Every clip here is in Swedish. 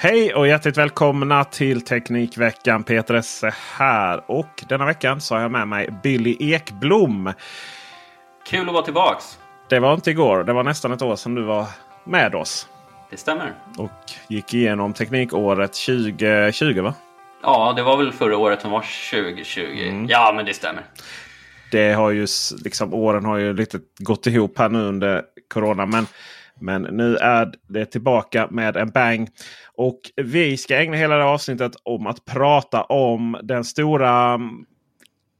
Hej och hjärtligt välkomna till Teknikveckan. Peter Esse här. Och denna veckan så har jag med mig Billy Ekblom. Kul att vara tillbaks. Det var inte igår. Det var nästan ett år sedan du var med oss. Det stämmer. Och gick igenom Teknikåret 2020 va? Ja, det var väl förra året som var 2020. Mm. Ja, men det stämmer. Det har ju liksom åren har ju lite gått ihop här nu under Corona. Men, men nu är det tillbaka med en bang. Och vi ska ägna hela det avsnittet om att prata om den stora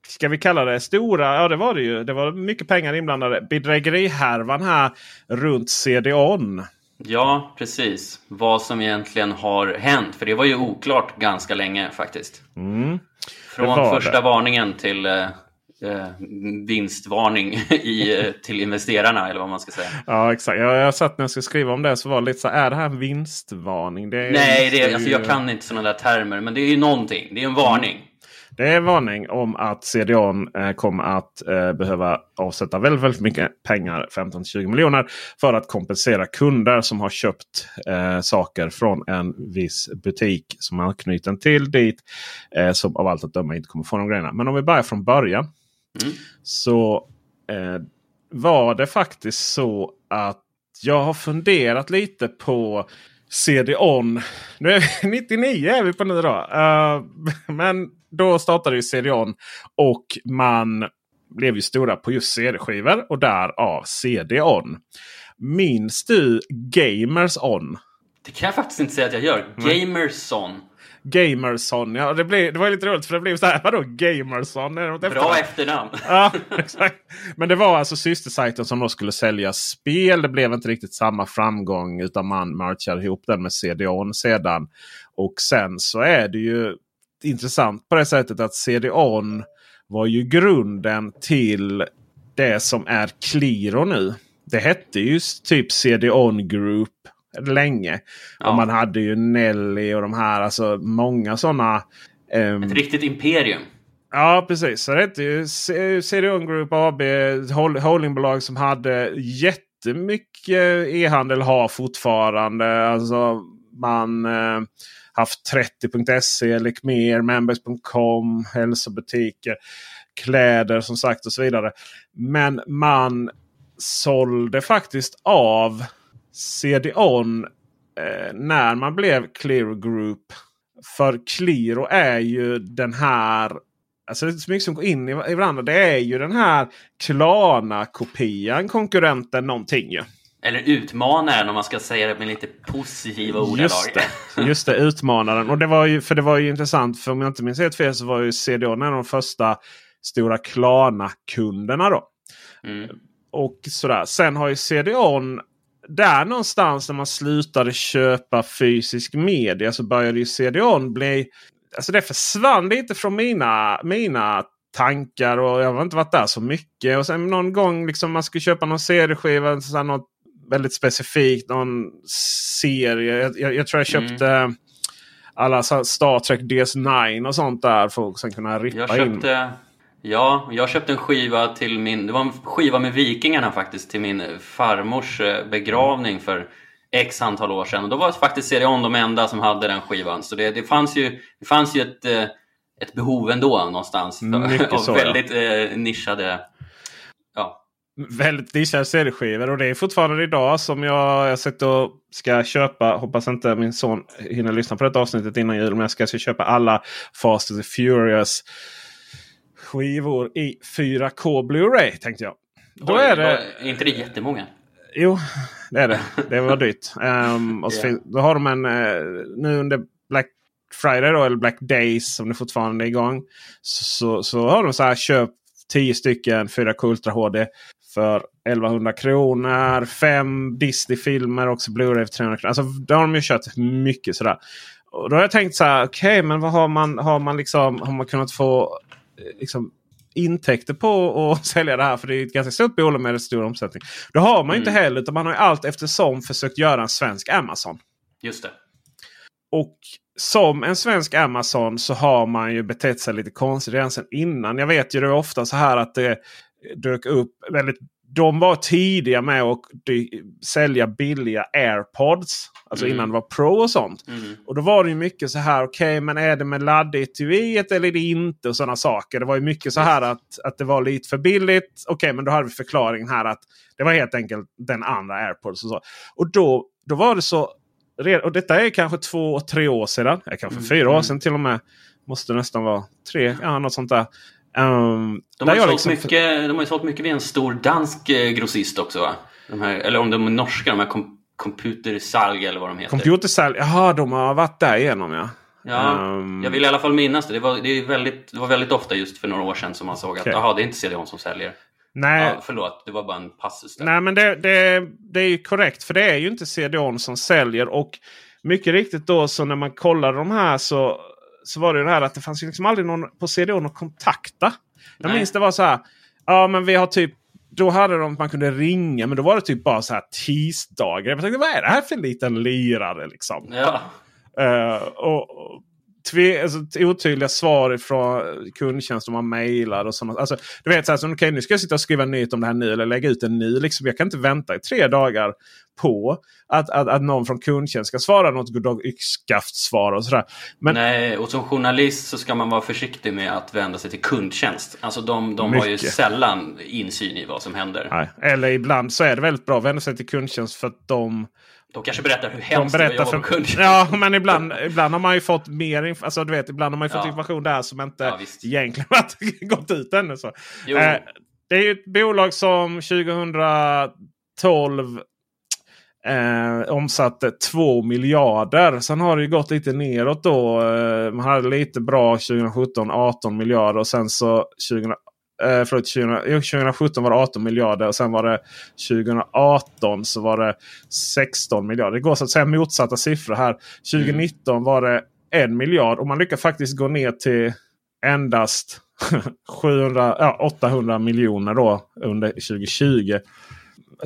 Ska vi kalla det stora? Ja det var det ju. Det var mycket pengar inblandade. Bedrägerihärvan här runt CD-ON. Ja, precis. Vad som egentligen har hänt. För det var ju oklart ganska länge faktiskt. Mm. Från första det. varningen till eh, vinstvarning i, eh, till investerarna eller vad man ska säga. Ja exakt. Jag, jag satt när jag skulle skriva om det så var det lite så är det här en vinstvarning? Det Nej, det är, alltså, jag kan inte sådana där termer men det är ju någonting. Det är en varning. Det är en varning om att CDON eh, kommer att eh, behöva avsätta väldigt, väldigt mycket pengar, 15-20 miljoner, för att kompensera kunder som har köpt eh, saker från en viss butik som är knuten till dit. Som av allt att döma inte kommer få de grejerna. Men om vi börjar från början. Mm. Så eh, var det faktiskt så att jag har funderat lite på CD-ON. Nu är vi 99 är vi på nu då. Uh, men då startade ju CD-ON och man blev ju stora på just CD-skivor och därav CD-ON. Minns du Gamers On? Det kan jag faktiskt inte säga att jag gör. Gamerson. Gamerson. Ja, det, blev, det var lite roligt för det blev så här. Vadå Gamerson? Bra efternamn. ja, exakt. Men det var alltså systersajten som då skulle sälja spel. Det blev inte riktigt samma framgång utan man merchade ihop den med CD-ON sedan. Och sen så är det ju intressant på det sättet att CD-ON var ju grunden till det som är Qliro nu. Det hette ju typ CD-ON Group länge. Ja. Och man hade ju Nelly och de här. Alltså många sådana. Um... Ett riktigt imperium. Ja precis. Så det hette ju CD-ON Group AB. Holdingbolag som hade jättemycket e-handel. Har fortfarande. Alltså man eh, haft 30.se, Lekmer, Members.com, hälsobutiker, kläder som sagt och så vidare. Men man sålde faktiskt av CD-ON eh, när man blev Clear Group. För Clearo är ju den här Alltså det är så mycket som går in i, i varandra. Det är ju den här Klarna-kopian, konkurrenten någonting ju. Eller utmanaren om man ska säga det med lite positiva ordalag. Just det, just det utmanaren. Och det var ju, för det var ju intressant. För om jag inte minns helt fel så var ju CDON en av de första stora Klarna-kunderna. då. Mm. Och sådär. Sen har ju CDON där någonstans när man slutade köpa fysisk media så började ju CDON bli... Alltså det försvann lite från mina, mina tankar och jag har inte varit där så mycket. Och sen någon gång liksom man skulle köpa någon CD-skiva, något väldigt specifikt. Någon serie. Jag, jag, jag tror jag köpte mm. alla Star Trek DS9 och sånt där för att sen kunna rippa jag köpte, in. Ja, jag köpte en skiva till min... Det var en skiva med Vikingarna faktiskt till min farmors eh, begravning för X antal år sedan. Och då var faktiskt CD-ON de enda som hade den skivan. Så det, det, fanns, ju, det fanns ju ett, eh, ett behov ändå någonstans. Mycket av så, väldigt ja. eh, nischade ja, väldigt nischade CD-skivor. Och det är fortfarande idag som jag, jag sett och ska köpa. Hoppas inte min son hinner lyssna på detta avsnittet innan jul. Men jag ska, ska köpa alla Fast and Furious skivor i 4K Blu-ray tänkte jag. Då Oj, är det... Är inte det jättemånga? Jo, det är det. Det var dyrt. Um, och så yeah. då har de en uh, nu under Black Friday då, eller Black Days som det fortfarande är igång. Så, så, har de så här köp 10 stycken 4K Ultra HD för 1100 kronor. Fem Disney-filmer också Blu-ray för 300 kronor. Alltså, då har de ju kört mycket sådär. Och då har jag tänkt så här, okej okay, men vad har man, har man liksom, har man kunnat få eh, liksom, intäkter på att sälja det här. För det är ett ganska stort bolag med stor omsättning. Det har man mm. inte heller. Utan man har allt eftersom försökt göra en svensk Amazon. Just det. Och som en svensk Amazon så har man ju betett sig lite konstigt redan sedan innan. Jag vet ju det ofta så här att det dök upp väldigt de var tidiga med att sälja billiga AirPods. Alltså mm. innan det var Pro och sånt. Mm. Och då var det ju mycket så här. Okej, okay, men är det med laddetuiet eller är det inte? Och sådana saker. Det var ju mycket så här att, att det var lite för billigt. Okej, okay, men då hade vi förklaringen här att det var helt enkelt den andra AirPods. Och, så. och då, då var det så. Och detta är kanske två, tre år sedan. Kanske mm. fyra år mm. sedan till och med. Måste nästan vara tre, ja, något sånt där. Um, de, har sålt liksom... mycket, de har ju sålt mycket via en stor dansk eh, grossist också va? Här, eller om de är norska, de här kom, Computersalg eller vad de heter. Computersalg, jaha de har varit där igenom ja. Ja, um... jag vill i alla fall minnas det. Det var, det, väldigt, det var väldigt ofta just för några år sedan som man såg okay. att aha, det är inte CDON som säljer. Nej. Ja, förlåt, det var bara en passus där. Nej, men det, det, det är ju korrekt. För det är ju inte CDON som säljer. Och mycket riktigt då så när man kollar de här så så var det det här att det fanns liksom aldrig någon på CDON att kontakta. Jag Nej. minns det var så här. Ja men vi har typ då hade de man kunde ringa men då var det typ bara så här tisdagar. Jag tänkte vad är det här för liten lirare liksom? Ja. Uh, och, tve, alltså, otydliga svar från kundtjänst om man mejlar och sådana. Alltså, du vet, så här, så, okay, nu ska jag sitta och skriva nytt om det här nu eller lägga ut en ny. Liksom, jag kan inte vänta i tre dagar på att, att, att någon från kundtjänst ska svara något goddag yxskaft-svar och sådär. Men, Nej, och som journalist så ska man vara försiktig med att vända sig till kundtjänst. Alltså de, de har ju sällan insyn i vad som händer. Nej. Eller ibland så är det väldigt bra att vända sig till kundtjänst för att de de kanske berättar hur hemskt de berättar det jobba för... Ja, men ibland, ibland har man ju fått mer alltså, du vet, ibland har man ju fått ja. information där som inte ja, egentligen har gått ut ännu. Så. Eh, det är ju ett bolag som 2012 eh, omsatte 2 miljarder. Sen har det ju gått lite neråt då. Eh, man hade lite bra 2017, 18 miljarder. Och sen så 20, Eh, förlåt, 20, 2017 var det 18 miljarder och sen var det 2018 så var det 16 miljarder. Det går så att säga motsatta siffror här. 2019 mm. var det 1 miljard och man lyckas faktiskt gå ner till endast 700, ja, 800 miljoner då under 2020.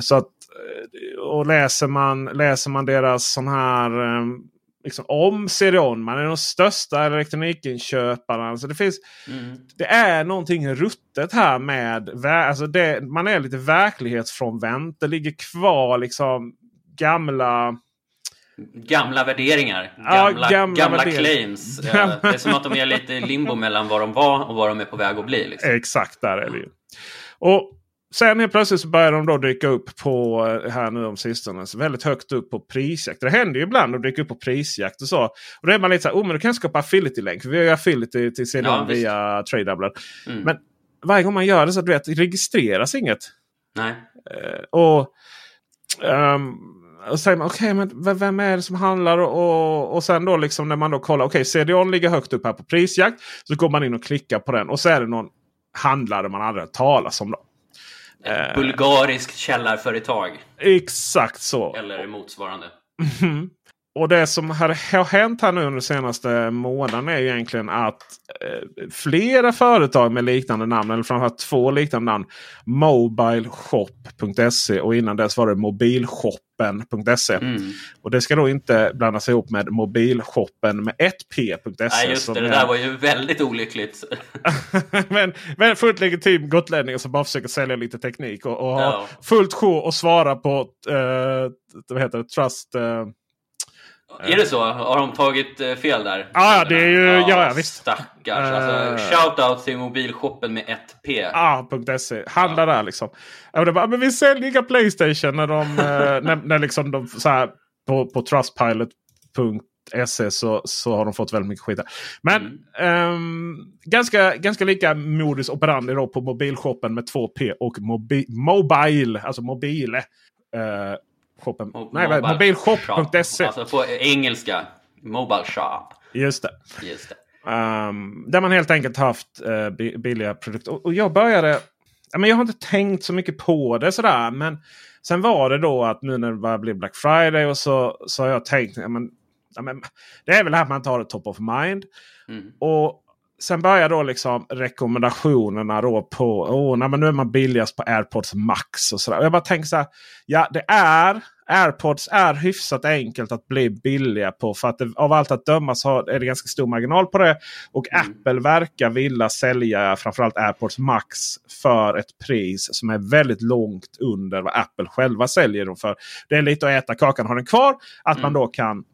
Så att, eh, och läser man, läser man deras sån här eh, liksom, om CD-ON. Man är de största elektronikinköparna. Alltså det, finns, mm. det är någonting ruttet här med... Alltså det, man är lite verklighetsfrånvänt. Det ligger kvar liksom gamla... Gamla värderingar. Gamla, ja, gamla, gamla claims. det är som att de är lite limbo mellan vad de var och vad de är på väg att bli. Liksom. Exakt, där är det ju. Och Sen helt plötsligt så börjar de då dyka upp på eh, här nu om sistone. Väldigt högt upp på prisjakt. Det händer ju ibland att dyka upp på prisjakt och så. Och då är man lite så här, oh men du kan skapa affiliate-länk. För vi har ju affiliate till CDON ja, via TradeDoubler. Mm. Men varje gång man gör det så du vet, registreras inget. Nej. Uh, och, um, och säger man okej, okay, men vem är det som handlar? Och, och, sen då liksom när man då kollar, okej okay, CDON ligger högt upp här på prisjakt. Så går man in och klickar på den och så är det någon handlare man aldrig hört talas om. Då. Ett eh, bulgariskt källarföretag. Exakt så. Eller motsvarande. Och det som har hänt här nu under de senaste månaderna är ju egentligen att eh, flera företag med liknande namn, eller framförallt två liknande namn. Mobileshop.se och innan dess var det mobilshoppen.se. Mm. Och det ska då inte blandas ihop med mobilshoppen med ett p.se. Nej just det, det där var ju väldigt olyckligt. men, men fullt legitim gotlänning som bara försöker sälja lite teknik och, och ja. ha fullt sjå och svara på uh, vad heter det, Trust. Uh, är det så? Har de tagit eh, fel där? Ja, det är ju... Ja, ja visst. Stackars. Uh, alltså, shoutout till mobilshoppen med 1P. Ja, .se. Handla ja. där liksom. Och det bara, men vi säljer inga Playstation när de... Eh, när, när liksom de så här, på, på Trustpilot.se så, så har de fått väldigt mycket skit. Där. Men mm. um, ganska, ganska lika modus operandi då på mobilshoppen med 2P och mobi Mobile. Alltså mobile. Uh, shoppen. Mo Nej, mobilshop.se. Alltså på engelska. Mobile shop. Just det. Just det. Um, där man helt enkelt haft uh, billiga produkter. Och, och, jag började... ja, men jag har inte tänkt så mycket på det sådär. Men sen var det då att nu när det börjar bli Black Friday och så, så har jag tänkt. Ja, men, ja, men, det är väl här man tar det top of mind. Mm. Och Sen börjar då liksom rekommendationerna då på oh, nej, men nu är man billigast på AirPods Max. och så Jag bara tänker så här. Ja, det är AirPods är hyfsat enkelt att bli billiga på. För att det, av allt att döma så är det ganska stor marginal på det. Och Mm. Apple verkar vilja sälja framförallt AirPods Max för ett pris som är väldigt långt under vad Apple själva säljer dem för. Det är lite att äta kakan och ha den kvar. Att man Mm. då kan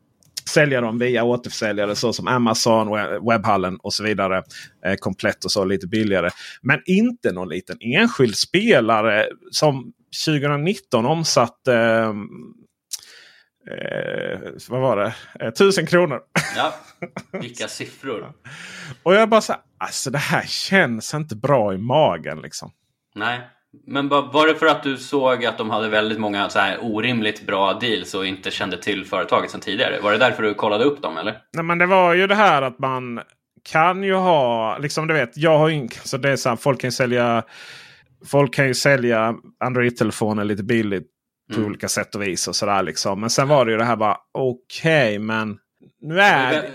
sälja dem via återförsäljare såsom Amazon, we- webbhallen och så vidare. Eh, komplett och så lite billigare. Men inte någon liten enskild spelare som 2019 omsatte eh, eh, vad var det? Eh, 1000 kronor. Ja, vilka siffror. Och jag bara så här, alltså det här känns inte bra i magen liksom. Nej, men var det för att du såg att de hade väldigt många så här orimligt bra deals och inte kände till företaget sedan tidigare? Var det därför du kollade upp dem eller? Nej, men det var ju det här att man kan ju ha, liksom du vet, jag har ju, så det är så här, folk kan ju sälja Folk kan ju sälja Android-telefoner lite billigt på Mm. olika sätt och vis. och sådär liksom. Men sen var det ju det här bara okej men nu är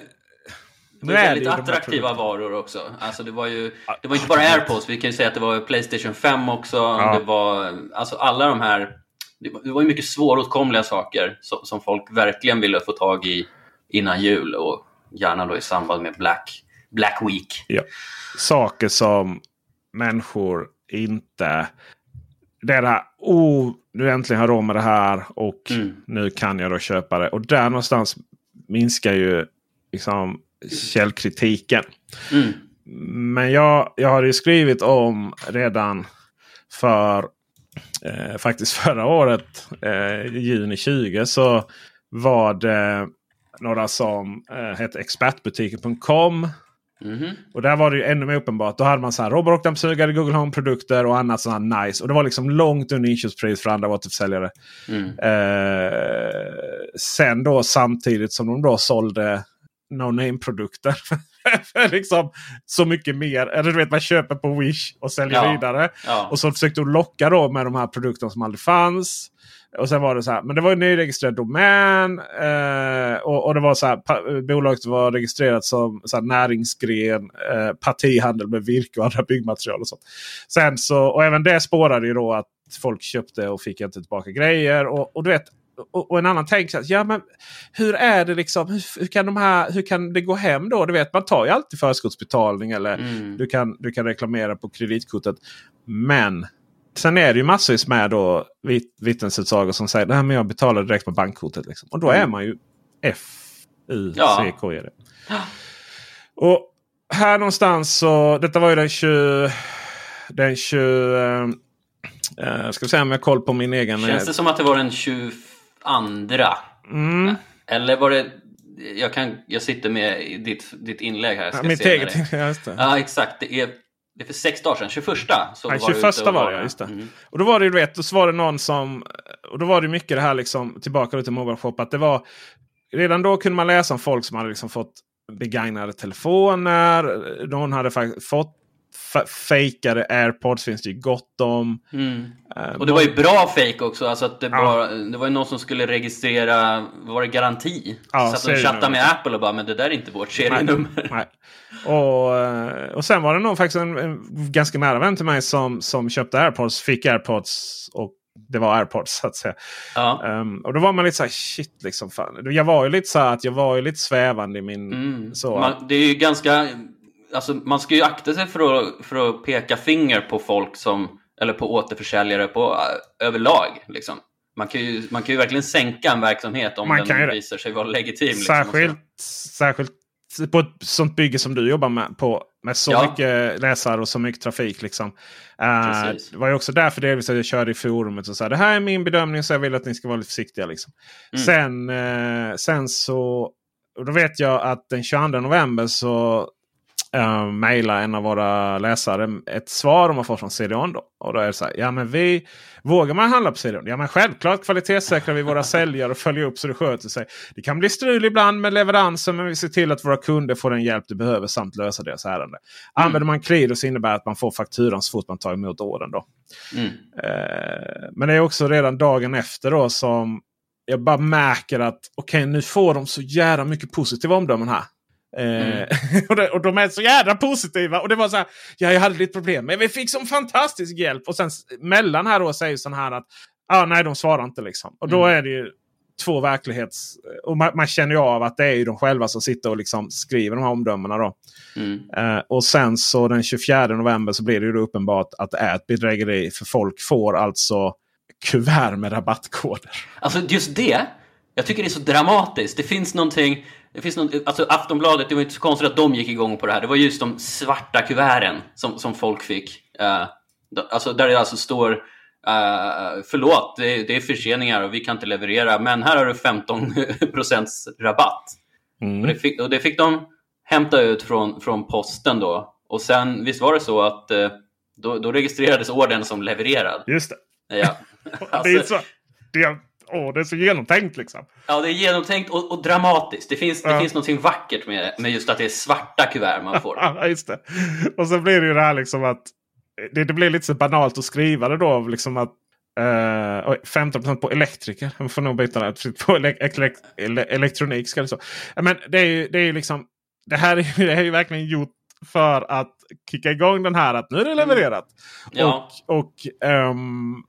det, var väldigt attraktiva varor också. Alltså det var ju det var inte bara AirPods, vi kan ju säga att det var Playstation 5 också. Det var alltså alla de här det var, ju mycket svåråtkomliga saker som, som folk verkligen ville få tag i innan jul och gärna då i samband med Black, Black Week. Ja. Saker som människor inte... Det är det här, oh, nu äntligen har jag råd med det här och Mm. nu kan jag då köpa det. Och där någonstans minskar ju liksom källkritiken. Mm. Men jag, jag hade ju skrivit om redan för eh, faktiskt förra året, eh, juni 20, så var det några som eh, hette expertbutiken.com. Mhm. Och där var det ju ännu mer uppenbart. Då hade man så här robotdammsugare, Google Home-produkter och annat sånt här nice. Och det var liksom långt under inköpspris för andra återförsäljare. Mm. Eh, sen då samtidigt som de då sålde no name-produkter. för liksom så mycket mer. Eller du vet man köper på Wish och säljer Ja. vidare. Ja. Och så försökte de locka då med de här produkterna som aldrig fanns. Och sen var det så här, men det var en nyregistrerad domän. Eh, och, och det var så här, bolaget var registrerat som så här, näringsgren, eh, partihandel med virke och andra byggmaterial. Och sånt. Sen så, och även det spårade ju då att folk köpte och fick inte tillbaka grejer. Och, och du vet, och, och en annan tänker så här, ja men hur är det liksom? Hur, hur, kan de här, hur kan det gå hem då? Du vet, man tar ju alltid förskottsbetalning eller Mm. du, kan, du kan reklamera på kreditkortet. Men sen är det ju massvis med då vit, vittnesutsagor som säger att jag betalar direkt med bankkortet. Liksom. Och då är Mm. man ju F U Ja. C K E D. Och här någonstans så, detta var ju den 20... Den 20... Eh, eh, ska vi se om jag har koll på min egen... Känns det som att det var den 22? Mm. Eller var det... Jag, kan, jag sitter med ditt, ditt inlägg här. Jag Ja, mitt se eget... det- Ja, exakt. Det är, det är för sex dagar sedan. 21 så Nej, var du 21 ute och var det, just det. Mm. Och då var det ju, du vet, då var det någon som... Och då var det mycket det här liksom, tillbaka till Mobile Shop. Att det var, redan då kunde man läsa om folk som hade liksom fått begagnade telefoner. Någon hade fått fejkade airpods. Finns det ju gott om. Mm. Eh, Och det var ju bra fake också. Alltså att det, Ja. var, det var ju någon som skulle registrera, var det garanti? Ja, så att de chattade med Apple och bara, men det där är inte vårt serienummer. Nej. Och, eh, och sen var det nog faktiskt en, en ganska nära vän till mig som, som köpte airpods. Fick airpods och det var airpods så att säga. Ja. Ehm, och då var man lite så här shit liksom. Fan. Jag var ju lite så här att jag var ju lite svävande i min... Mm. Så, Man, det är ju ganska... Alltså, man ska ju akta sig för att, för att peka finger på folk som... Eller på återförsäljare på, äh, överlag. Liksom. Man, kan ju, man kan ju verkligen sänka en verksamhet om Man den visar sig vara legitim. Liksom, särskilt, särskilt på ett sånt bygge som du jobbar med. På, med så Ja. mycket läsare och så mycket trafik. Liksom. Eh, Precis. det var ju också därför delvis att jag körde i forumet och sa det här är min bedömning så jag vill att ni ska vara lite försiktiga. Liksom. Mm. Sen, eh, sen så... Och då vet jag att den 22 november så uh, mejla en av våra läsare ett svar de har fått från CDON. Då. Och då är det så här, ja men vi, vågar man handla på CDON? Ja men självklart kvalitetssäkrar vi våra säljare och följer upp så det sköter sig. Det kan bli strul ibland med leveranser men vi ser till att våra kunder får den hjälp de behöver samt lösa deras ärende. Mm. Använder man Qliro så innebär det att man får fakturan så fort man tar emot orden. Då. Mm. Uh, men det är också redan dagen efter då som jag bara märker att okej okay, nu får de så jävla mycket positiva omdömen här. Mm. Eh, och, de, och, de är så jävla positiva. Och det var så här, ja, jag hade lite problem. Men vi fick som fantastisk hjälp. Och sen mellan här då säger sån här att ah, nej, de svarar inte liksom. Och då mm. är det ju två verklighets... Och man, man, känner ju av att det är ju de själva som sitter och liksom skriver de här omdömena. Då. Mm. Uh, och sen så den 24 november så blir det ju uppenbart att det är ett bedrägeri. För folk får alltså kuvert med rabattkoder. Alltså just det. Jag tycker det är så dramatiskt. Det finns någonting det finns någon, alltså Aftonbladet, det var inte så konstigt att de gick igång på det här. Det var just de svarta kuverten som, som folk fick. Uh, alltså där det alltså står uh, Förlåt, det, det, är förseningar och vi kan inte leverera, men här har du 15 rabatt. Mm. Och, det fick, och det fick de hämta ut från, från posten då. Och sen, visst var det så att uh, då, då registrerades ordern som levererad? Just det. Ja. alltså, det är så, det, åh, det är så genomtänkt liksom. Ja, det är genomtänkt och, och dramatiskt. Det finns, det finns något vackert med, med just att det är svarta kuvert man får. Ja, just det. Och så blir det ju det här liksom att det, det blir lite så banalt att skriva det då. Liksom att Uh, 15 på elektriker. Man får nog byta det. På ele ele ele elektronik ska det så. Men det är ju, det är ju liksom. Det här är, det är ju verkligen gjort för att kicka igång den här att nu är det levererat. Mm. Ja. Och, och um,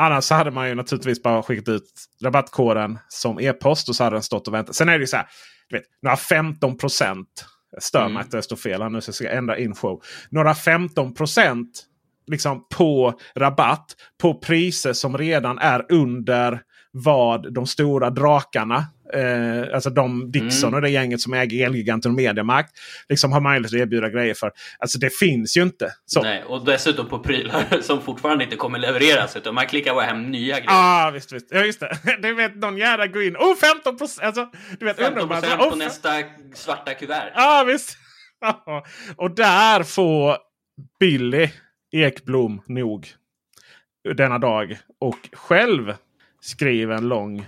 Annars så hade man ju naturligtvis bara skickat ut rabattkoden som e-post och så hade den stått och väntat. Sen är det ju så här. Du vet, några 15 procent. Stör mig mm. att det står fel här nu så jag ska ändra info. Några 15 procent liksom på rabatt på priser som redan är under vad de stora drakarna eh, alltså de Dixon mm. och det gänget som äger Elgiganten och Mediamarkt. Liksom har möjlighet att erbjuda grejer för. Alltså det finns ju inte. Så. Nej, och dessutom på prylar som fortfarande inte kommer levereras. Utan man klickar bara hem nya grejer. Ja, ah, visst, visst. Ja, just det. Du vet någon jävla går in. Oh, 15 procent! Alltså, du vet, 15 procent på oh, nästa svarta kuvert. Ja, ah, visst. och där får Billy Ekblom nog denna dag. Och själv skriver en lång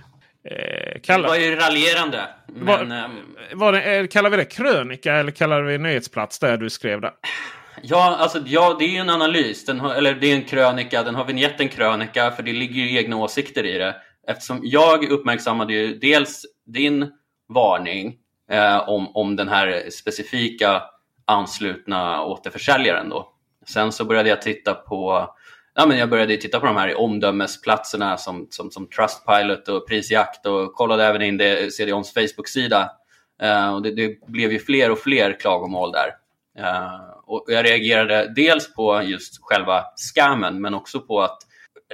Eh, kallar... Det var ju raljerande. Men, var, ehm, var det, eh, kallar vi det krönika eller kallar vi nyhetsplats där du skrev det? Ja, alltså, ja, det är ju en analys. Har, eller det är en krönika. Den har vignetten krönika för det ligger ju egna åsikter i det. Eftersom jag uppmärksammade ju dels din varning eh, om, om den här specifika anslutna återförsäljaren. Då. Sen så började jag titta på ja, men jag började titta på de här omdömesplatserna som, som, som Trustpilot och Prisjakt och kollade även in det CDONs Facebook-sida. Uh, och det, det, blev ju fler och fler klagomål där. Uh, och jag reagerade dels på just själva scammen men också på att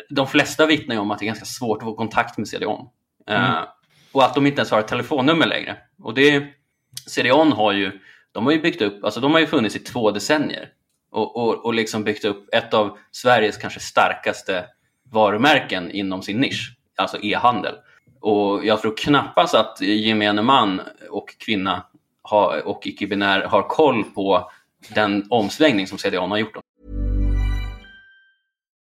de flesta vittnar om att det är ganska svårt att få kontakt med CDON. Uh, mm. Och att de inte ens har ett telefonnummer längre. Och det, CDON har ju, de har ju byggt upp, alltså de har ju funnits i två decennier och, och, och liksom byggt upp ett av Sveriges kanske starkaste varumärken inom sin nisch, alltså e-handel. Och jag tror knappast att gemene man och kvinna har, och icke-binär har koll på den omsvängning som CDON har gjort.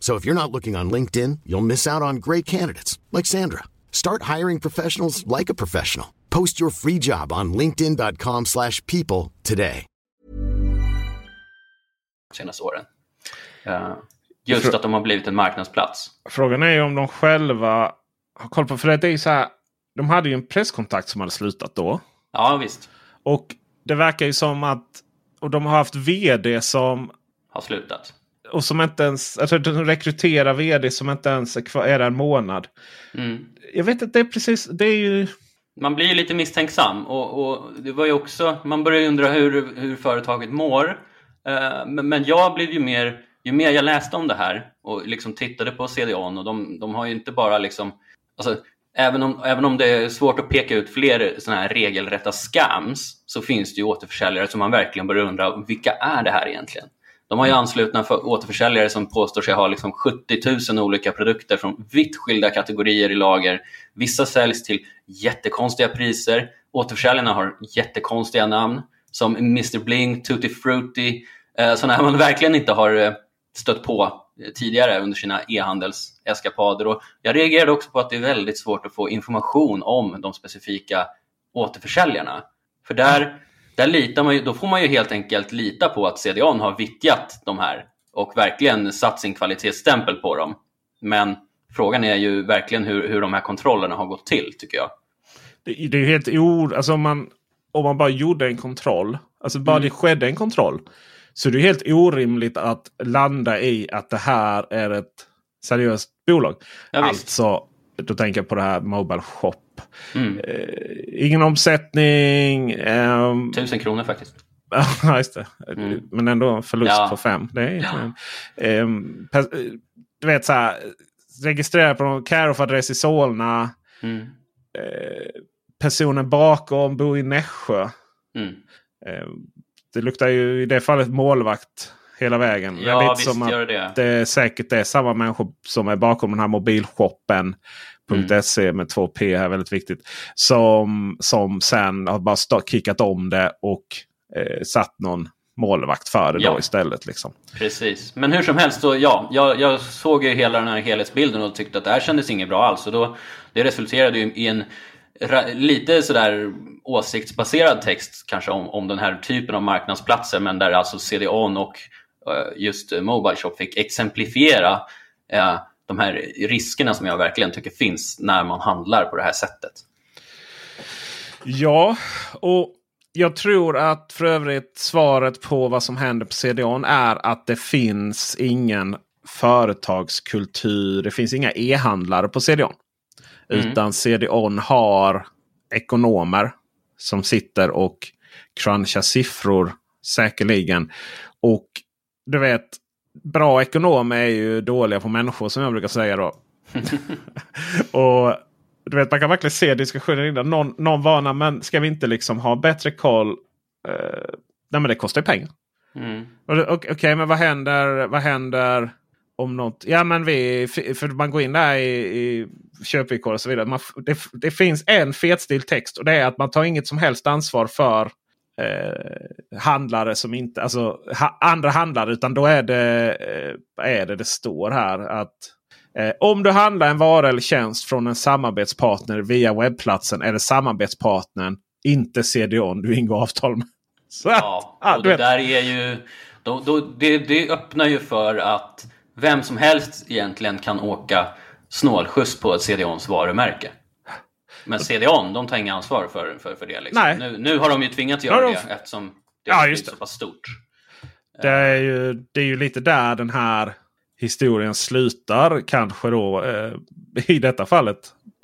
So if you're not looking on LinkedIn, you'll miss out on great candidates like Sandra. Start hiring professionals like a professional. Post your free job on linkedin.com/people slash people today. senaste åren. Eh, just att de har blivit en marknadsplats. Frågan är ju om de själva har koll på. För det är ju så här. De hade ju en presskontakt som hade slutat då. Ja visst, Och det verkar ju som att och de har haft vd som har slutat. Och som inte ens alltså de rekryterar vd som inte ens är, kvar, är där en månad. Mm. Jag vet inte, det är precis. Det är ju. Man blir ju lite misstänksam och, och det var ju också, man börjar ju undra hur, hur företaget mår. Eh, men, men jag blev ju mer, ju mer jag läste om det här och liksom tittade på CDON och de, de har ju inte bara liksom, alltså, även, om, även om det är svårt att peka ut fler sådana här regelrätta scams så finns det ju återförsäljare som man verkligen börjar undra vilka är det här egentligen? De har ju anslutna för återförsäljare som påstår sig ha liksom 70 000 olika produkter från vitt skilda kategorier i lager. Vissa säljs till jättekonstiga priser. Återförsäljarna har jättekonstiga namn som Mr Bling, Tutti Frutti, eh, sådana man verkligen inte har eh, stött på eh, tidigare under sina e-handelseskapader. Jag reagerade också på att det är väldigt svårt att få information om de specifika återförsäljarna. För där, där litar man ju, då får man ju helt enkelt lita på att CDON har vittjat de här och verkligen satt sin kvalitetsstämpel på dem. Men frågan är ju verkligen hur, hur de här kontrollerna har gått till, tycker jag. Det, det är helt o... Alltså om man, om man bara gjorde en kontroll. Alltså bara Mm. det skedde en kontroll. Så det är helt orimligt att landa i att det här är ett seriöst bolag. Ja, alltså, då tänker jag på det här Mobile Shop. Mm. Eh, ingen omsättning. ehm, Tusen kronor faktiskt. Ja, just det. Mm. Men ändå en förlust Ja. på fem. Det är, Ja. Ehm, pers- du vet så här. Registrera på någon care-off-adress i Solna. Mm. Eh, personen bakom bor i Nässjö. Mm. Eh, det luktar ju i det fallet målvakt hela vägen. det är Ja, lite visst som att det. det säkert är samma människor som är bakom den här mobilshoppen.se med två P här, väldigt viktigt. Som, som sen har bara stå, kickat om det och eh, satt någon målvakt för det Ja. då istället. Liksom. Precis. Men hur som helst, så, ja, jag, jag såg ju hela den här helhetsbilden och tyckte att det här kändes inget bra alls. Och då, det resulterade ju i en lite sådär åsiktsbaserad text kanske om, om den här typen av marknadsplatser men där alltså CDON och just eh, Mobile Shop fick exemplifiera eh, de här riskerna som jag verkligen tycker finns när man handlar på det här sättet. Ja, och jag tror att för övrigt svaret på vad som händer på CDON är att det finns ingen företagskultur. Det finns inga e-handlare på CDON. Mm. Utan CDON har ekonomer som sitter och crunchar siffror säkerligen. Och du vet, bra ekonomer är ju dåliga på människor som jag brukar säga då. och du vet, Man kan verkligen se diskussionen innan. Någon, någon varnar, men ska vi inte liksom ha bättre koll? Eh, nej, men det kostar ju pengar. Mm. Okej, men vad händer, vad händer om något? Ja, men vi, för man går in där i, i köpvillkor och så vidare. Man, det, det finns en fetstild text och det är att man tar inget som helst ansvar för eh, handlare som inte, alltså ha, andra handlare. Utan då är det, eh, är det det står här att eh, om du handlar en vara eller tjänst från en samarbetspartner via webbplatsen det samarbetspartnern, inte CDON du ingår avtal med. Så, Ja, ah, och det vet. där är ju... Då, då, det, det öppnar ju för att vem som helst egentligen kan åka snålskjuts på ett CDONs varumärke. Men CDON, de tar inga ansvar för, för, för det. Liksom. Nej. Nu, nu har de ju tvingats göra de- det eftersom det Ja, det. så pass stort. Det är, ju, det är ju lite där den här historien slutar kanske då eh, i detta fallet.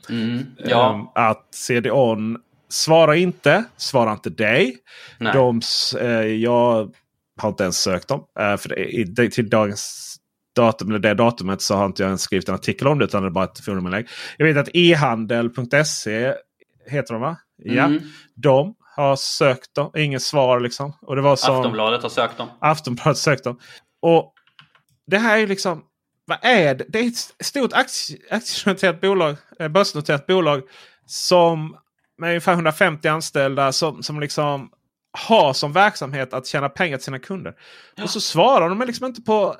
Mm, ja, Ehm, att CDON svarar inte, svarar inte dig. nej. De, eh, jag har inte ens sökt dem. Eh, för det, till dagens datum, eller det datumet så har inte jag ens skrivit en artikel om det utan det är bara ett foruminlägg. Jag vet att e-handel.se heter de va? Ja. Mm, De har sökt dem. Inget svar liksom. Och det var som, Aftonbladet har sökt dem. Aftonbladet sökt dem. Och det här är liksom... Vad är det? Det är ett stort aktie, aktienoterat bolag, eh, börsnoterat bolag som med ungefär 150 anställda som, som liksom har som verksamhet att tjäna pengar till sina kunder. Och så svarar de liksom inte på...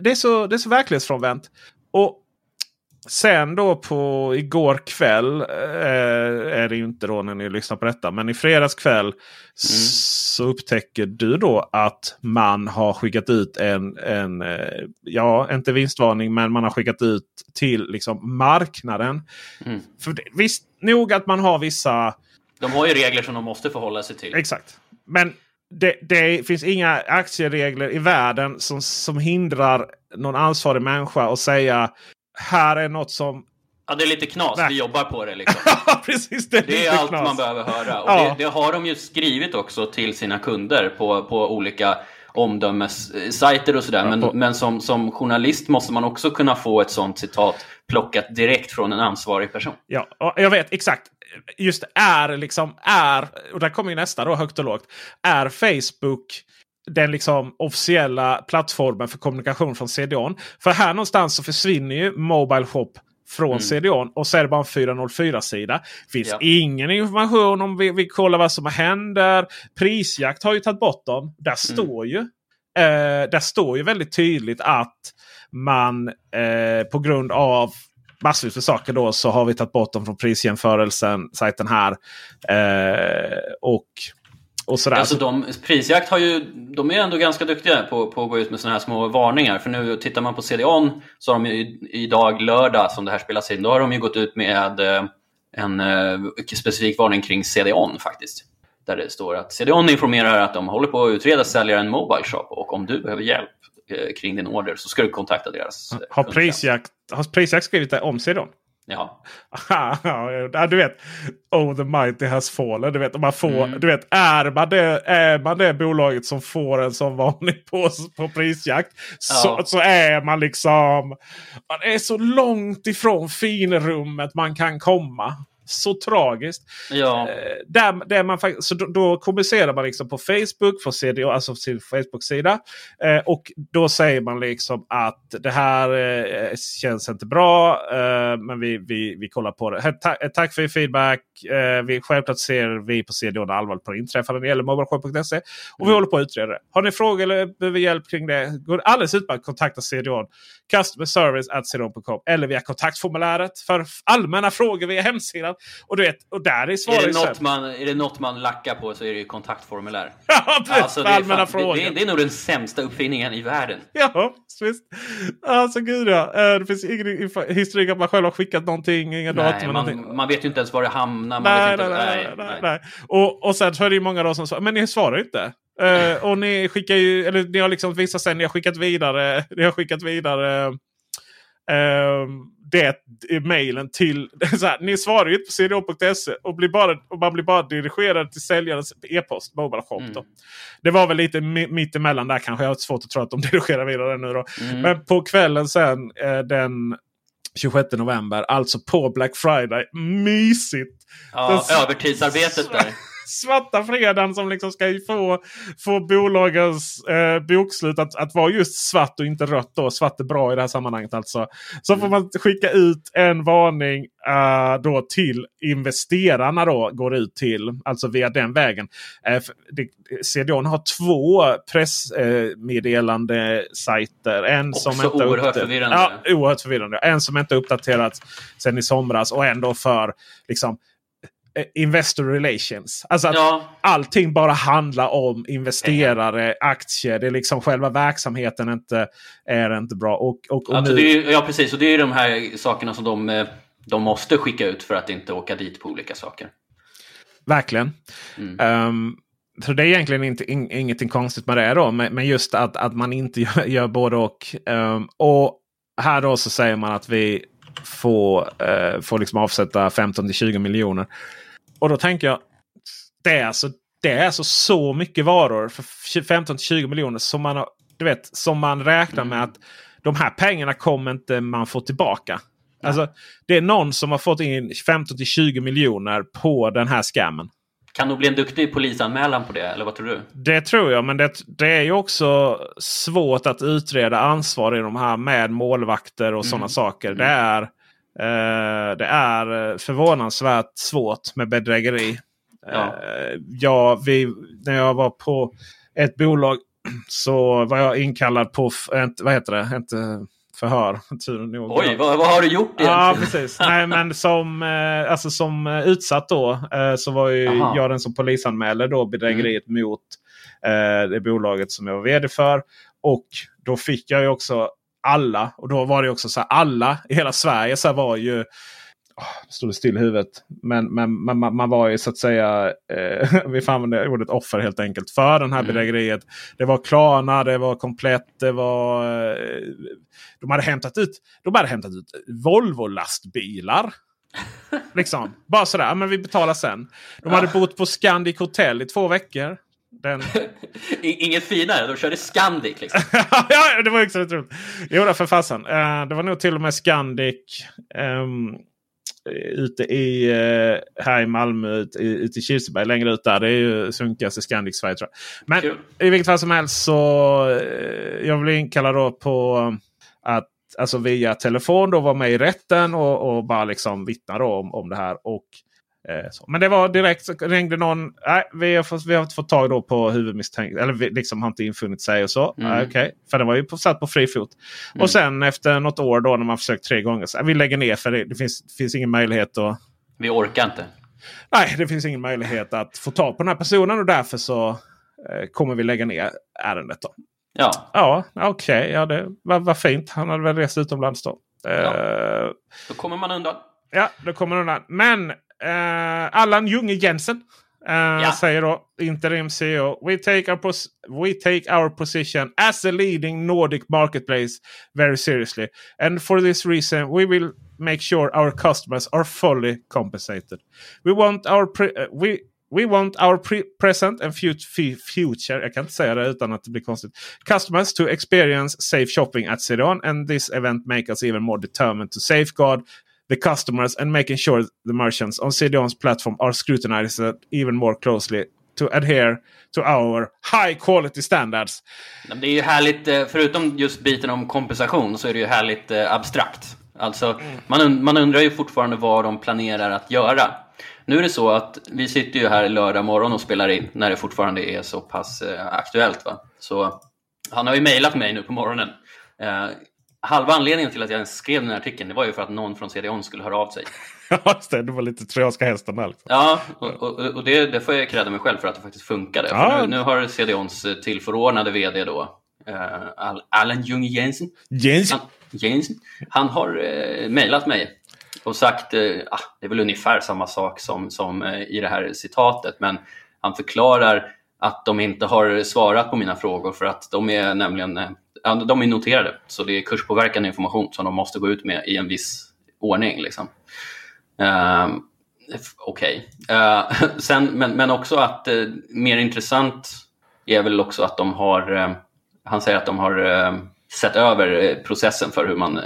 Det är så, det är så verklighetsfrånvänt. Och sen då på igår kväll eh, är det ju inte då när ni lyssnar på detta. Men i fredags kväll mm. så upptäcker du då att man har skickat ut en, en eh, ja inte vinstvarning men man har skickat ut till liksom marknaden. Mm. För det, visst nog att man har vissa... De har ju regler som de måste förhålla sig till. Exakt. Men det, det, finns inga aktieregler i världen som, som hindrar någon ansvarig människa att säga här är något som... Ja, det är lite knas. Nej. Vi jobbar på det. Liksom. Precis, det är, det är allt knas. man behöver höra. Och ja. det, det, har de ju skrivit också till sina kunder på, på olika omdömessajter och sådär. Men, men som, som journalist måste man också kunna få ett sånt citat plockat direkt från en ansvarig person. Ja, jag vet exakt. Just är liksom är, och där kommer ju nästa då högt och lågt. Är Facebook den liksom officiella plattformen för kommunikation från CDON. För här någonstans så försvinner ju Mobile Shop från mm. CDON och så är det bara en 404-sida. finns ja. ingen information om vi, vi kollar vad som händer. Prisjakt har ju tagit bort dem. Där mm. står ju eh, där står ju väldigt tydligt att man eh, på grund av massvis med saker då så har vi tagit bort dem från prisjämförelsen, sajten här. Eh, och och sådär. Alltså de, prisjakt har ju, de är ändå ganska duktiga på, på att gå ut med sådana här små varningar. För nu tittar man på CDON så har de ju idag lördag som det här spelas in, då har de ju gått ut med eh, en eh, specifik varning kring CDON faktiskt. Där det står att CDON informerar att de håller på att utreda säljaren Mobile Shop och om du behöver hjälp kring din order så ska du kontakta deras Har prisjakt, har prisjakt skrivit det om CDON? Ja. ja, du vet. Oh the mighty has fallen. Du vet, man får, mm. du vet är, man det, är man det bolaget som får en sån varning på, på prisjakt. Ja. Så, så är man liksom. Man är så långt ifrån finrummet man kan komma så tragiskt. Ja. Eh, där, där man, så då, då kommunicerar man liksom på Facebook, på CDO, alltså sin Facebook-sida. Eh, och då säger man liksom att det här eh, känns inte bra. Eh, men vi, vi, vi kollar på det. Ta, eh, tack för er feedback. Eh, vi, självklart ser vi på CDO allvarligt på det inträffade när det gäller mobilshop.se. Och mm. vi håller på att utreda det. Har ni frågor eller behöver hjälp kring det? Går alldeles utmärkt att kontakta CDO. Customer service eller via kontaktformuläret för allmänna frågor via hemsidan. Och, du vet, och där är svaret är det, något man, är det något man lackar på så är det ju kontaktformulär. ja, precis, alltså, det, är allmänna frågor. Det, det, det, är nog den sämsta uppfinningen i världen. Ja, visst. Alltså gud ja. Eh, det finns ingen historik att man själv har skickat någonting, inga nej, datum. Man, man vet ju inte ens var det hamnar. Nej, vet inte, nej, nej, nej, nej, Och, och sen så är det ju många då som svarar, men ni svarar inte. Uh, och ni skickar ju, eller ni har liksom visat sig, ni har skickat vidare, ni har skickat vidare det mejlen till... Så här, ni svarar ju inte på cdo.se och, blir bara, och man blir bara dirigerad till säljarens e-post. Mobile shop, mm. Det var väl lite mitt emellan där kanske. Jag har svårt att tro att de dirigerar vidare nu. Då. Mm. Men på kvällen sen eh, den 26 november, alltså på Black Friday. Mysigt! Ja, övertidsarbetet där svarta fredagen som liksom ska få, få bolagens eh, bokslut att, att vara just svart och inte rött. Då. Svart är bra i det här sammanhanget alltså. Så mm. får man skicka ut en varning uh, då till investerarna. då Går ut till, alltså via den vägen. Uh, det, CDON har två pressmeddelande uh, sajter. En Också som inte oerhört förvirrande. Ja, oerhört förvirrande. En som inte uppdaterats sen i somras och ändå för liksom Eh, investor relations. Alltså att ja. allting bara handlar om investerare, aktier. Det är liksom själva verksamheten inte, är inte bra. Och, och, och alltså nu... är, ja precis, och det är de här sakerna som de, eh, de måste skicka ut för att inte åka dit på olika saker. Verkligen. Mm. Um, så det är egentligen inte, in, ingenting konstigt med det då. Men, men just att, att man inte gör, gör både och. Um, och här då så säger man att vi får, uh, får liksom avsätta 15 20 miljoner. Och då tänker jag. Det är alltså, det är alltså så mycket varor för 15-20 miljoner som man, du vet, som man räknar mm. med att de här pengarna kommer inte man få tillbaka. Alltså, det är någon som har fått in 15-20 miljoner på den här scammen. kan nog bli en duktig polisanmälan på det, eller vad tror du? Det tror jag, men det, det är ju också svårt att utreda ansvar i de här med målvakter och mm. sådana saker. Det mm. är, eh, det är förvånansvärt svårt med bedrägeri. Ja. Eh, ja, vi, när jag var på ett bolag så var jag inkallad på, vad heter det? Inte, förhör. Oj, vad, vad, har du gjort egentligen? Ja, precis. Nej, men som, eh, alltså, som eh, utsatt då eh, så var ju Aha. jag den som polisanmälde då bedrägeriet mm. mot eh, det bolaget som jag var vd för. Och då fick jag ju också alla, och då var det också så här, alla i hela Sverige så var ju stod det still i huvudet. Men, men, men man, man, var ju så att säga, eh, vi får använda ordet offer helt enkelt, för den här mm. bedrägeriet. Det var Klarna, det var komplett, det var... Eh, de hade hämtat ut, de hade hämtat ut Volvo-lastbilar. liksom. Bara sådär, men vi betalar sen. De hade bott på Scandic Hotel i två veckor. Den... Inget finare, de körde Scandic. Liksom. ja, det var också roligt. Jo, för fasen. Uh, det var nog till och med Scandic. Um, ute i, eh, här i Malmö, ute, ute i Kirseberg längre ut där. Det är ju sunkigaste Scandic Sverige tror jag. Men cool. i vilket fall som helst så eh, jag blev inkallad då på att alltså via telefon då vara med i rätten och, och bara liksom vittna då om, om det här. Och Men det var direkt så ringde någon. Nej, vi har, fått, vi har inte fått tag då på huvudmisstänkt. Eller liksom har inte infunnit sig och så. Mm. Eh, okay. För den var ju på, satt på fri fot. Mm. Och sen efter något år då när man försökt tre gånger. Så, vi lägger ner för det, det finns, finns ingen möjlighet att... Vi orkar inte. Nej, det finns ingen möjlighet att få tag på den här personen och därför så eh, kommer vi lägga ner ärendet. Då. Ja, ja okej. Okay, ja, det var, var fint. Han hade väl rest utomlands då. Ja. Eh, då kommer man undan. Ja, då kommer man undan. Men Uh, Allan Junge Jensen uh, ja. säger då interim CEO. We take, our we take our position as a leading Nordic marketplace very seriously. And for this reason we will make sure our customers are fully compensated. We want our uh, we We want our present and future, jag kan inte säga det utan att det blir konstigt, customers to experience safe shopping at CDON and this event make us even more determined to safeguard the customers and making sure the merchants on CDON's platform are scrutinized even more closely to adhere to our high quality standards. Det är ju härligt, eh, förutom just biten om kompensation så är det ju härligt eh, abstrakt. Alltså, mm. man, man undrar ju fortfarande vad de planerar att göra. Nu är det så att vi sitter ju här lördag morgon och spelar in när det fortfarande är så pass eh, aktuellt. Va? Så han har ju mejlat mig nu på morgonen. Eh, halva anledningen till att jag skrev den här artikeln det var ju för att någon från CDON skulle höra av sig. Ja, det, var lite trojanska hästen där. Liksom. Ja, och, och, och det, det, får jag credda mig själv för att det faktiskt funkade. Ja. Nu, nu, har CDONs tillförordnade VD då, eh, Allen Jung Jensen. Jensen. Han, Jensen. Han har eh, mejlat mig och sagt, eh, ah, det är väl ungefär samma sak som, som eh, i det här citatet, men han förklarar att de inte har svarat på mina frågor för att de är nämligen eh, de är noterade, så det är kurspåverkande information som de måste gå ut med i en viss ordning. Liksom. Uh, Okej. Okay. Uh, men, men också att uh, mer intressant är väl också att de har, uh, han säger att de har sett över processen för hur man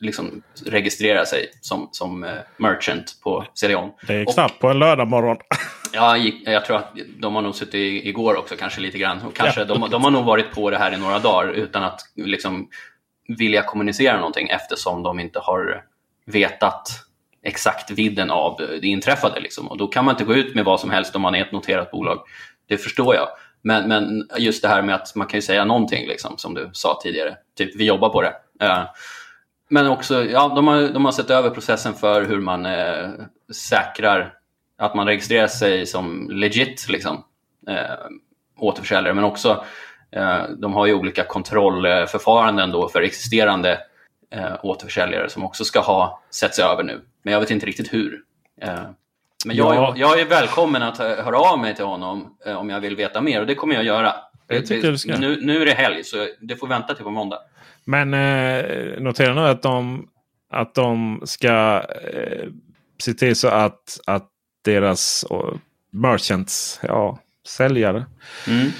liksom registrerar sig som, som merchant på CDON. Det är knappt på en lördag morgon. Ja, jag tror att de har nog suttit igår också kanske lite grann. Och kanske, ja. de, de, har nog varit på det här i några dagar utan att liksom vilja kommunicera någonting eftersom de inte har vetat exakt vidden av det inträffade. Liksom. Och då kan man inte gå ut med vad som helst om man är ett noterat bolag. Det förstår jag. Men, men just det här med att man kan ju säga någonting, liksom, som du sa tidigare. Typ, vi jobbar på det. Men också, ja, de har, de har sett över processen för hur man uh, säkrar att man registrerar sig som legit liksom, eh, återförsäljare men också eh, de har ju olika kontrollförfaranden då för existerande eh, återförsäljare som också ska ha setts över nu. Men jag vet inte riktigt hur. Eh, men jag, ja. jag, är välkommen att höra av mig till honom eh, om jag vill veta mer och det kommer jag göra. Jag ska. Nu, nu är det helg så det får vänta till på måndag. Men eh, notera nu att de, att de ska eh, se till så att, att deras merchants, ja, säljare. Mm. Uh,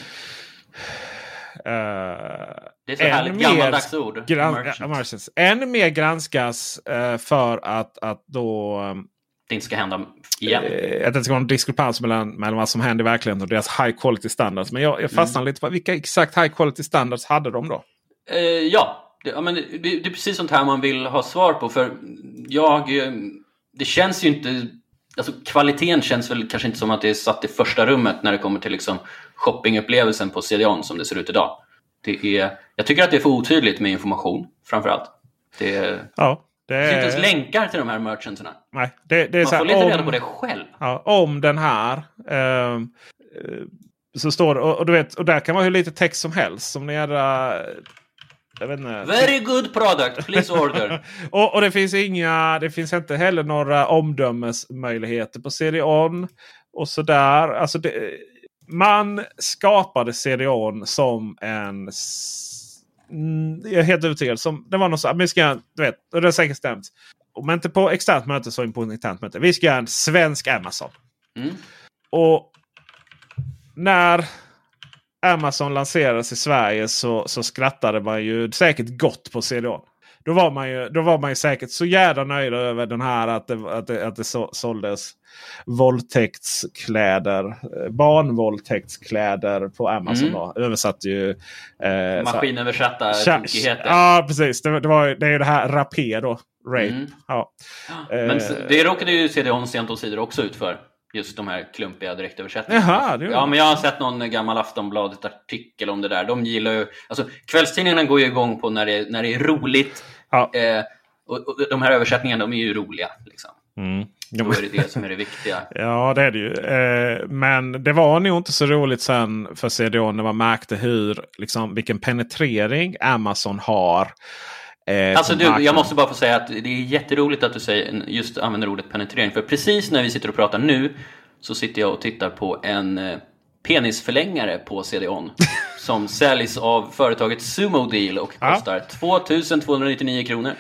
det är så härligt gammaldags ord. Gran merchants. Än mer granskas uh, för att, att då um, det inte ska hända igen. Eh, att det ska vara en diskrepans mellan, mellan vad som händer i verkligheten och deras high quality standards. Men jag, jag fastnar mm. lite på vilka exakt high quality standards hade de då? Ja, det, ja men det, det, är precis sånt här man vill ha svar på. För jag, det känns ju inte... Alltså kvaliteten känns väl kanske inte som att det är satt i första rummet när det kommer till liksom shoppingupplevelsen på CDON som det ser ut idag. Det är, jag tycker att det är för otydligt med information framförallt. Det, ja, det, är... det finns inte ens länkar till de här merchantsarna. Nej, det, det är Man får lite om, reda på det själv. Ja, om den här. Eh, så står det, och, och, du vet, och där kan vara hur lite text som helst. Som jädra... Very good product, please order. och, och, det finns inga, det finns inte heller några omdömesmöjligheter på CD-ON. Och sådär. Alltså det, man skapade CD-ON som en... Mm, jag är helt övertygad. Som, det var något så, vi ska, du vet, och det har säkert stämt. Om inte på externt möte så på internt möte. Vi ska göra en svensk Amazon. Mm. Och när Amazon lanserades i Sverige så, så skrattade man ju säkert gott på CD-ON. Då var, man ju, då var man ju säkert så jävla nöjd över den här att det, att det, att det så, såldes våldtäktskläder. Eh, barnvåldtäktskläder på Amazon. Mm. Då. Översatt ju... Eh, Maskinöversatta tokigheter. Ja precis. Det, det, var, det är ju det här rapé då. Rape. Mm. Ja. Men eh, det råkade ju CD-ON sent och sidor också ut för. Just de här klumpiga direktöversättningarna. Jaha, det ja, men jag har sett någon gammal Aftonbladet-artikel om det där. De gillar ju... Alltså, kvällstidningarna går ju igång på när det, när det är roligt. Ja. Eh, och, och, de här översättningarna, de är ju roliga. Liksom. Mm. Då är det det som är det viktiga. ja, det är det ju. Eh, men det var nog inte så roligt sen för CDO när man märkte hur, liksom, vilken penetrering Amazon har. Eh, alltså du, jag måste bara få säga att det är jätteroligt att du säger, just använder ordet penetrering. För precis när vi sitter och pratar nu så sitter jag och tittar på en eh, penisförlängare på CD-ON. som säljs av företaget Sumo Deal och kostar ja. 2299 kronor.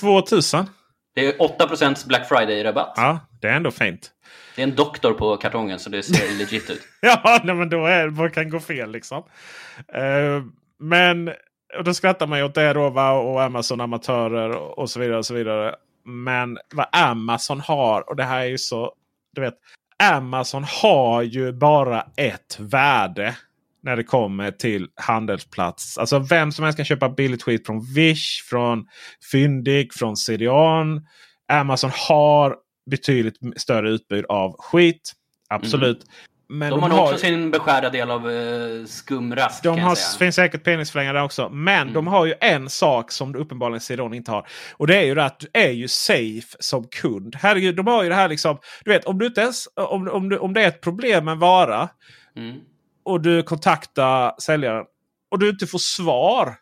2000? Det är 8% Black Friday-rabatt. Ja, det är ändå fint. Det är en doktor på kartongen så det ser legit ut. ja, nej, men då är, vad kan gå fel liksom. Uh, men och då skrattar man ju åt det då va? och Amazon amatörer och så vidare. och så vidare. Men vad Amazon har och det här är ju så. Du vet. Amazon har ju bara ett värde när det kommer till handelsplats. Alltså vem som helst kan köpa billigt skit från Wish, från Fyndig, från CDON. Amazon har betydligt större utbud av skit. Absolut. Mm. Men de, de har också sin beskärda del av uh, skumrask. De har, finns säkert penisförlängare också. Men mm. de har ju en sak som uppenbarligen Cedon inte har. Och det är ju det att du är ju safe som kund. Herregud, de har ju det här liksom. Du vet om du inte ens, om, om, du, om det är ett problem med en vara. Mm. Och du kontaktar säljaren. Och du inte får svar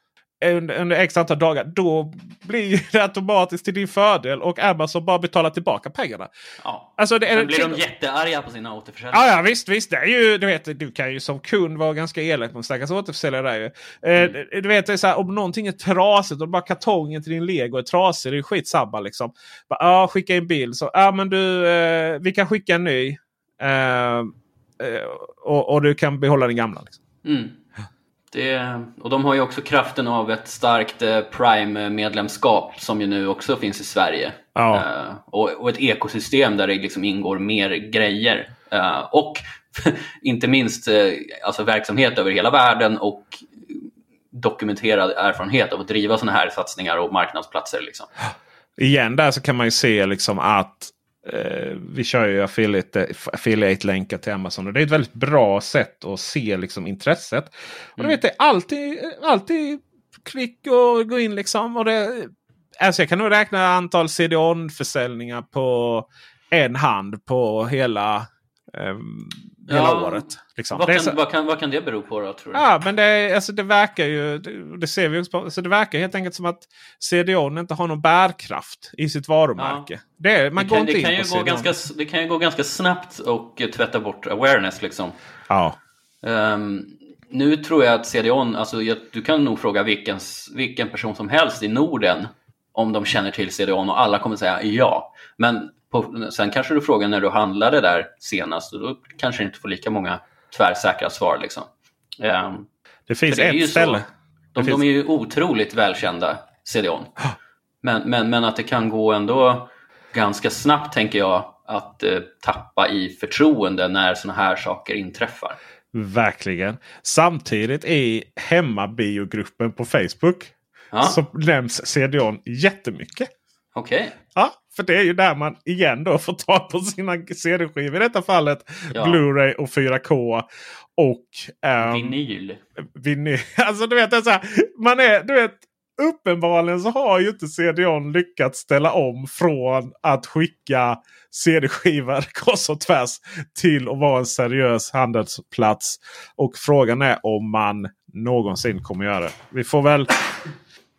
under, under x antal dagar. Då blir det automatiskt till din fördel och Amazon bara betalar tillbaka pengarna. Ja. Alltså, det, Sen blir de jättearga på sina återförsäljare. Ja, ja visst, visst. Det är ju, du, vet, du kan ju som kund vara ganska elak mot stackars återförsäljare. Där ju. Eh, mm. Eh, du vet, det är så här, om någonting är trasigt, om bara kartongen till din lego är trasig, det är skitsamma. Liksom. Bara, ja, skicka in bild. Så, ja, men du, eh, vi kan skicka en ny. Eh, eh och, och, du kan behålla den gamla. Liksom. Mm. Det, och de har ju också kraften av ett starkt eh, Prime-medlemskap som ju nu också finns i Sverige. Ja. Uh, och, och, ett ekosystem där det liksom ingår mer grejer. Uh, och inte minst uh, alltså verksamhet över hela världen och dokumenterad erfarenhet av att driva sådana här satsningar och marknadsplatser. Liksom. Igen där så kan man ju se liksom att Eh, vi kör ju affiliate-länkar till Amazon. Och det är ett väldigt bra sätt att se liksom, intresset. Och mm. du vet, det är alltid, alltid klick och gå in liksom. Och det, alltså jag kan nog räkna antal CDON-försäljningar på en hand på hela um, hela ja, året. Liksom. Vad, kan, så, vad, kan, vad kan det bero på då? Tror du? Ja, men det, alltså, det verkar ju, det, det ser vi också på, alltså, det verkar helt enkelt som att CDON inte har någon bärkraft i sitt varumärke. Ja. Det, man det, går kan, inte det, kan ju gå ganska, det kan ju gå ganska snabbt och tvätta bort awareness liksom. Ja. Um, nu tror jag att CDON, alltså, jag, du kan nog fråga vilken, vilken person som helst i Norden om de känner till CDON och alla kommer säga ja. Men på, sen kanske du frågar när du handlade där senast och då kanske du inte får lika många tvärsäkra svar. Liksom. Um, det finns det ett ställe. Så, de, finns... de, är ju otroligt välkända, CDON. Men, men, men att det kan gå ändå ganska snabbt, tänker jag, att eh, tappa i förtroende när sådana här saker inträffar. Verkligen. Samtidigt i hemmabiogruppen på Facebook Ja. så nämns CDON jättemycket. Okej. Ja, för det är ju där man igen då får tag på sina CD-skivor. I detta fallet Ja. Blu-ray och 4K. Och ehm, Vinyl. vinyl. Alltså du vet, det är så här, man är, du vet, uppenbarligen så har ju inte CDON lyckats ställa om från att skicka CD-skivor kors och tvärs till att vara en seriös handelsplats. Och frågan är om man någonsin kommer göra det. Vi får väl,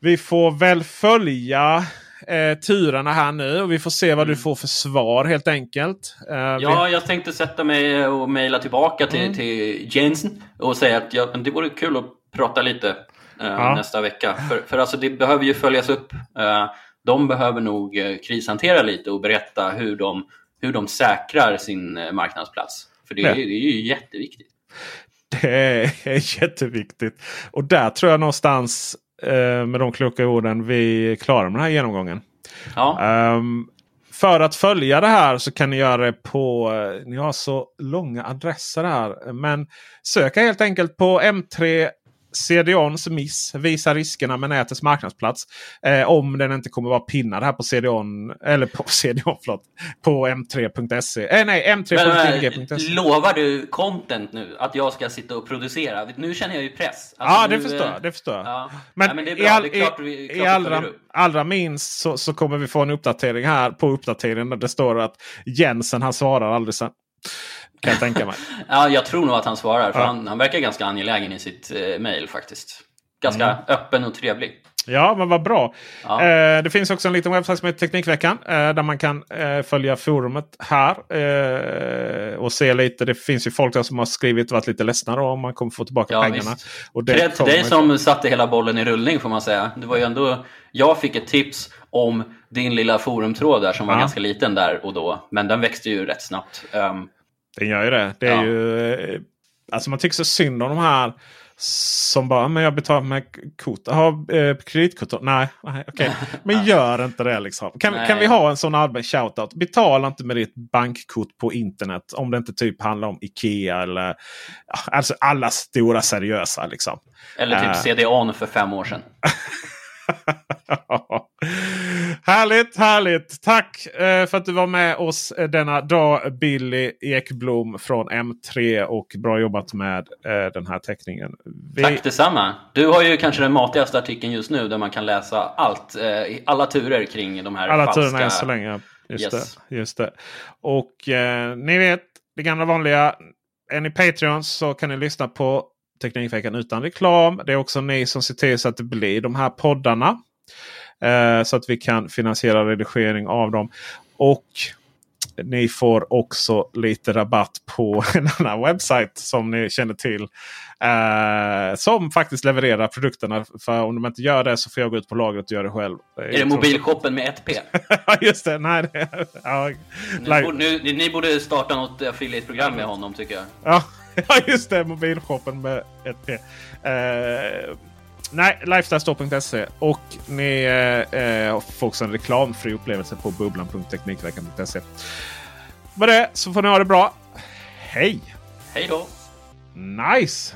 vi får väl följa eh, turerna här nu. Och vi får se vad du får för svar helt enkelt. Eh, vi- Ja, jag tänkte sätta mig och mejla tillbaka till, Mm. till Jensen och säga att ja, det vore kul att prata lite eh, Ja. nästa vecka. För, för alltså, det behöver ju följas upp. Eh, de behöver nog eh, krishantera lite och berätta hur de, hur de säkrar sin eh, marknadsplats. För det, är- Ja. det är ju jätteviktigt. Det är jätteviktigt. Och där tror jag någonstans med de kloka orden vi klarar med den här genomgången. Ja, Ehm, för att följa det här så kan ni göra det på... eh, Ni har så långa adresser här. Men söka helt enkelt på M3 CDONs miss. Visa riskerna med nätets marknadsplats. Eh, om den inte kommer vara pinnad här på CDON. Eller på CDON, förlåt. På m3.se. Eh, nej, men, eh, m3.gbg.se. lovar du content nu? Att jag ska sitta och producera? Nu känner jag ju press. Ja, Alltså, det nu, förstår eh, jag. Det förstår jag. Ja. Men, Nej, men det är i, all, det är klart i, vi, i allra, allra minst så, så kommer vi få en uppdatering här på uppdateringen. Där det står att Jensen han svarar aldrig sen. Kan jag tänka mig. Ja, jag tror nog att han svarar, för Ja. han, han verkar ganska angelägen i sitt eh, mejl faktiskt. Ganska Mm. öppen och trevlig. Ja, men vad bra. Ja. Eh, det finns också en liten webbsajt som heter Teknikveckan. Eh, där man kan eh, följa forumet här. Eh, och se lite. Det finns ju folk där som har skrivit och varit lite ledsna då, om man kommer få tillbaka Ja, pengarna. visst. Och det kommer dig som satte hela bollen i rullning får man säga. Det var ju ändå, jag fick ett tips om din lilla forumtråd där som var Ja. ganska liten där och då. Men den växte ju rätt snabbt. Um, Den gör ju det. det är Ja. ju, eh, alltså man tycker så synd om de här som bara men jag betalar med kort. Jaha, eh, kreditkort? Nej, nej okej. Men gör inte det liksom. Kan, Nej. kan vi ha en sån allmän shoutout? Betala inte med ditt bankkort på internet. Om det inte typ handlar om Ikea eller alltså alla stora seriösa liksom. eller typ Äh. CD-ON för fem år sedan. härligt, härligt! Tack eh, för att du var med oss eh, denna dag Billy Ekblom från M3 och bra jobbat med eh, den här teckningen. Vi... Tack detsamma. Du har ju kanske den matigaste artikeln just nu där man kan läsa allt, eh, alla turer kring de här Alla falska... turerna än så länge. Just, Yes. det, just det. Och ni vet det gamla vanliga. Är ni Patreons så kan ni lyssna på Teknikveckan utan reklam. Det är också ni som ser till så att det blir de här poddarna. Eh, så att vi kan finansiera redigering av dem. Och ni får också lite rabatt på en annan webbsajt som ni känner till. Eh, som faktiskt levererar produkterna. För om de inte gör det så får jag gå ut på lagret och göra det själv. Är det mobilshoppen med ett P? Ja just det. Nej, det ja, Ni borde, nu, ni borde starta något affiliate-program med honom tycker jag. ja, ja just det. Mobilshoppen med ett P. Eh, nej, lifestylestore.se. Och ni eh, får också en reklamfri upplevelse på bubblan.teknikveckan.se. Med det så får ni ha det bra. Hej! Hej då! Nice!